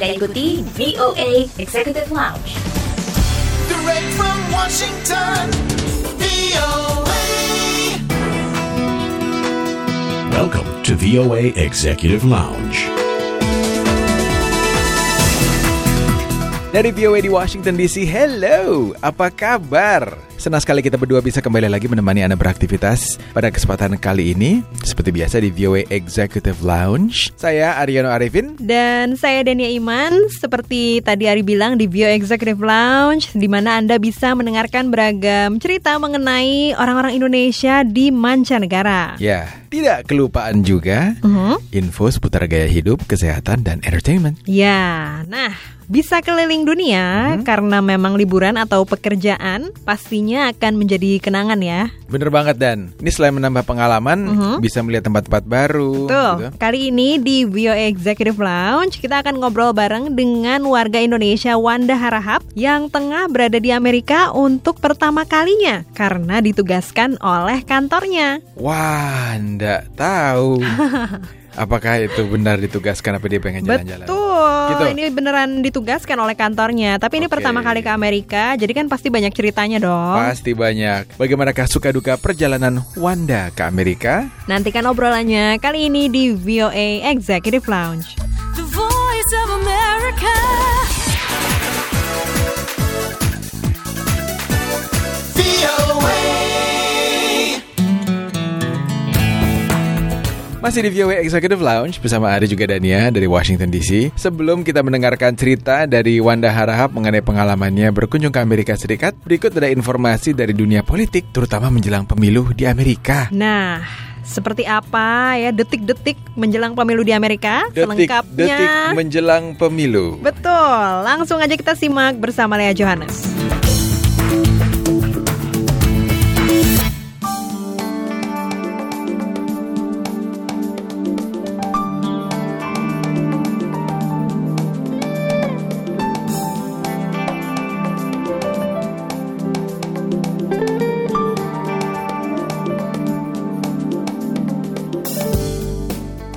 Anda ikuti VOA Executive Lounge. Direct from Washington, VOA. Welcome to VOA Executive Lounge. Dari VOA di Washington DC, hello, apa kabar? Senang sekali kita berdua bisa kembali lagi menemani Anda beraktivitas pada kesempatan kali ini. Seperti biasa di VOA Executive Lounge. Saya Aryono Arifin. Dan saya Dania Iman, seperti tadi Ari bilang di Bio Executive Lounge, di mana Anda bisa mendengarkan beragam cerita mengenai orang-orang Indonesia di mancanegara. Ya, tidak kelupaan juga Mhm. info seputar gaya hidup, kesehatan, dan entertainment. Ya, nah bisa keliling dunia karena memang liburan atau pekerjaan pastinya akan menjadi kenangan ya. Bener banget Dan, ini selain menambah pengalaman, bisa melihat tempat-tempat baru. Tuh, gitu. kali ini di Bio Executive Lounge kita akan ngobrol bareng dengan warga Indonesia Wanda Harahap yang tengah berada di Amerika untuk pertama kalinya karena ditugaskan oleh kantornya. Wah, ndak tahu. Apakah itu benar ditugaskan apa dia pengen jalan-jalan? Betul, Gitu. ini beneran ditugaskan oleh kantornya. Tapi ini Oke. pertama kali ke Amerika, jadi kan pasti banyak ceritanya dong. Pasti banyak. Bagaimanakah suka duka perjalanan Wanda ke Amerika? Nantikan obrolannya kali ini di VOA Executive Lounge. Masih di VOA Executive Lounge bersama Ari juga Dania dari Washington DC. Sebelum kita mendengarkan cerita dari Wanda Harahap mengenai pengalamannya berkunjung ke Amerika Serikat, berikut ada informasi dari dunia politik, terutama menjelang pemilu di Amerika. Nah, seperti apa ya detik-detik menjelang pemilu di Amerika? Selengkapnya. Detik menjelang pemilu. Betul, langsung aja kita simak bersama Lea Johannes.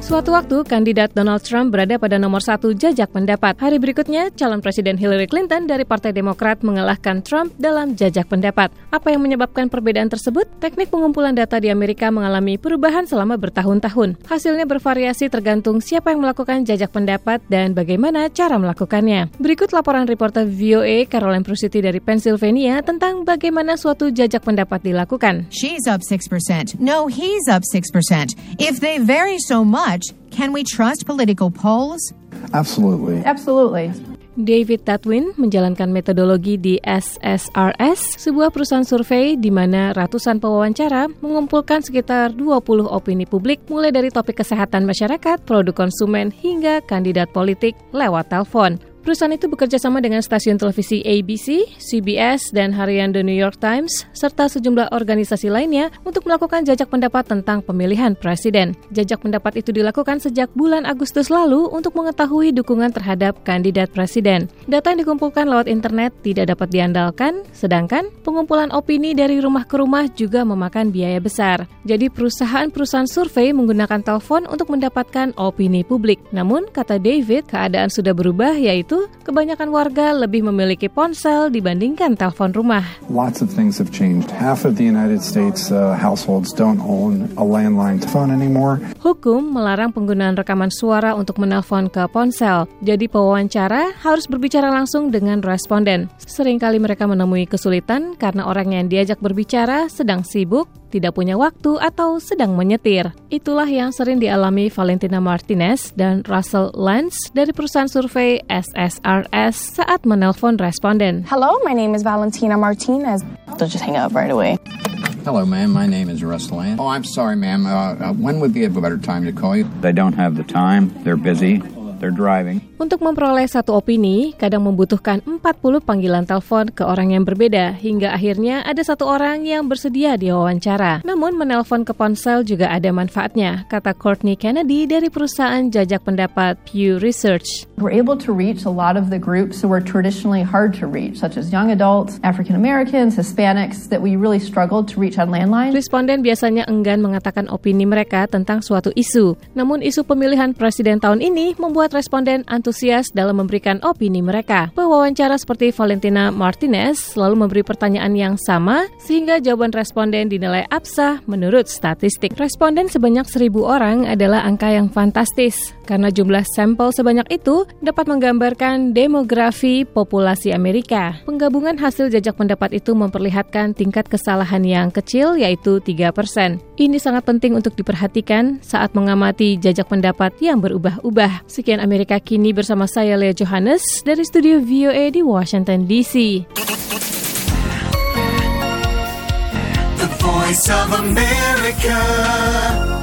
Suatu waktu, kandidat Donald Trump berada pada nomor satu jajak pendapat. Hari berikutnya, calon Presiden Hillary Clinton dari Partai Demokrat mengalahkan Trump dalam jajak pendapat. Apa yang menyebabkan perbedaan tersebut? Teknik pengumpulan data di Amerika mengalami perubahan selama bertahun-tahun. Hasilnya bervariasi tergantung siapa yang melakukan jajak pendapat dan bagaimana cara melakukannya. Berikut laporan reporter VOA Caroline Prusiti dari Pennsylvania tentang bagaimana suatu jajak pendapat dilakukan. She's up 6%. No, he's up 6%. If they vary so much, can we trust political polls? Absolutely. Absolutely. David Tatwin menjalankan metodologi di SSRS, sebuah perusahaan survei di mana ratusan pewawancara mengumpulkan sekitar 20 opini publik mulai dari topik kesehatan masyarakat, produk konsumen, hingga kandidat politik lewat telepon. Perusahaan itu bekerja sama dengan stasiun televisi ABC, CBS, dan harian The New York Times, serta sejumlah organisasi lainnya untuk melakukan jajak pendapat tentang pemilihan presiden. Jajak pendapat itu dilakukan sejak bulan Agustus lalu untuk mengetahui dukungan terhadap kandidat presiden. Data yang dikumpulkan lewat internet tidak dapat diandalkan, sedangkan pengumpulan opini dari rumah ke rumah juga memakan biaya besar. Jadi perusahaan-perusahaan survei menggunakan telepon untuk mendapatkan opini publik. Namun, kata David, keadaan sudah berubah yaitu kebanyakan warga lebih memiliki ponsel dibandingkan telepon rumah. Lots of things have changed. Half of the United States uh, households don't own a landline phone anymore. Hukum melarang penggunaan rekaman suara untuk menelpon ke ponsel. Jadi pewawancara harus berbicara langsung dengan responden. Seringkali mereka menemui kesulitan karena orang yang diajak berbicara sedang sibuk, tidak punya waktu atau sedang menyetir. Itulah yang sering dialami Valentina Martinez dan Russell Lance dari perusahaan survei SSRS saat menelpon responden. Hello, my name is Valentina Martinez. They'll just hang up right away. Hello, ma'am. My name is Russ Land. Oh, I'm sorry, ma'am. Uh, uh, when would be a better time to call you? They don't have the time. They're busy. They're driving. Untuk memperoleh satu opini, kadang membutuhkan 40 panggilan telepon ke orang yang berbeda, hingga akhirnya ada satu orang yang bersedia diwawancara. Namun menelpon ke ponsel juga ada manfaatnya, kata Courtney Kennedy dari perusahaan jajak pendapat Pew Research. We're able to reach a lot of the groups who are traditionally hard to reach, such as young adults, African Americans, Hispanics, that we really struggled to reach on landline. Responden biasanya enggan mengatakan opini mereka tentang suatu isu. Namun isu pemilihan presiden tahun ini membuat responden antusias dalam memberikan opini mereka. Pewawancara seperti Valentina Martinez selalu memberi pertanyaan yang sama sehingga jawaban responden dinilai absah menurut statistik. Responden sebanyak seribu orang adalah angka yang fantastis karena jumlah sampel sebanyak itu dapat menggambarkan demografi populasi Amerika. Penggabungan hasil jajak pendapat itu memperlihatkan tingkat kesalahan yang kecil yaitu 3%. Ini sangat penting untuk diperhatikan saat mengamati jajak pendapat yang berubah-ubah. Sekian Amerika Kini bersama saya Lea Johannes dari studio VOA di Washington DC. The voice of America.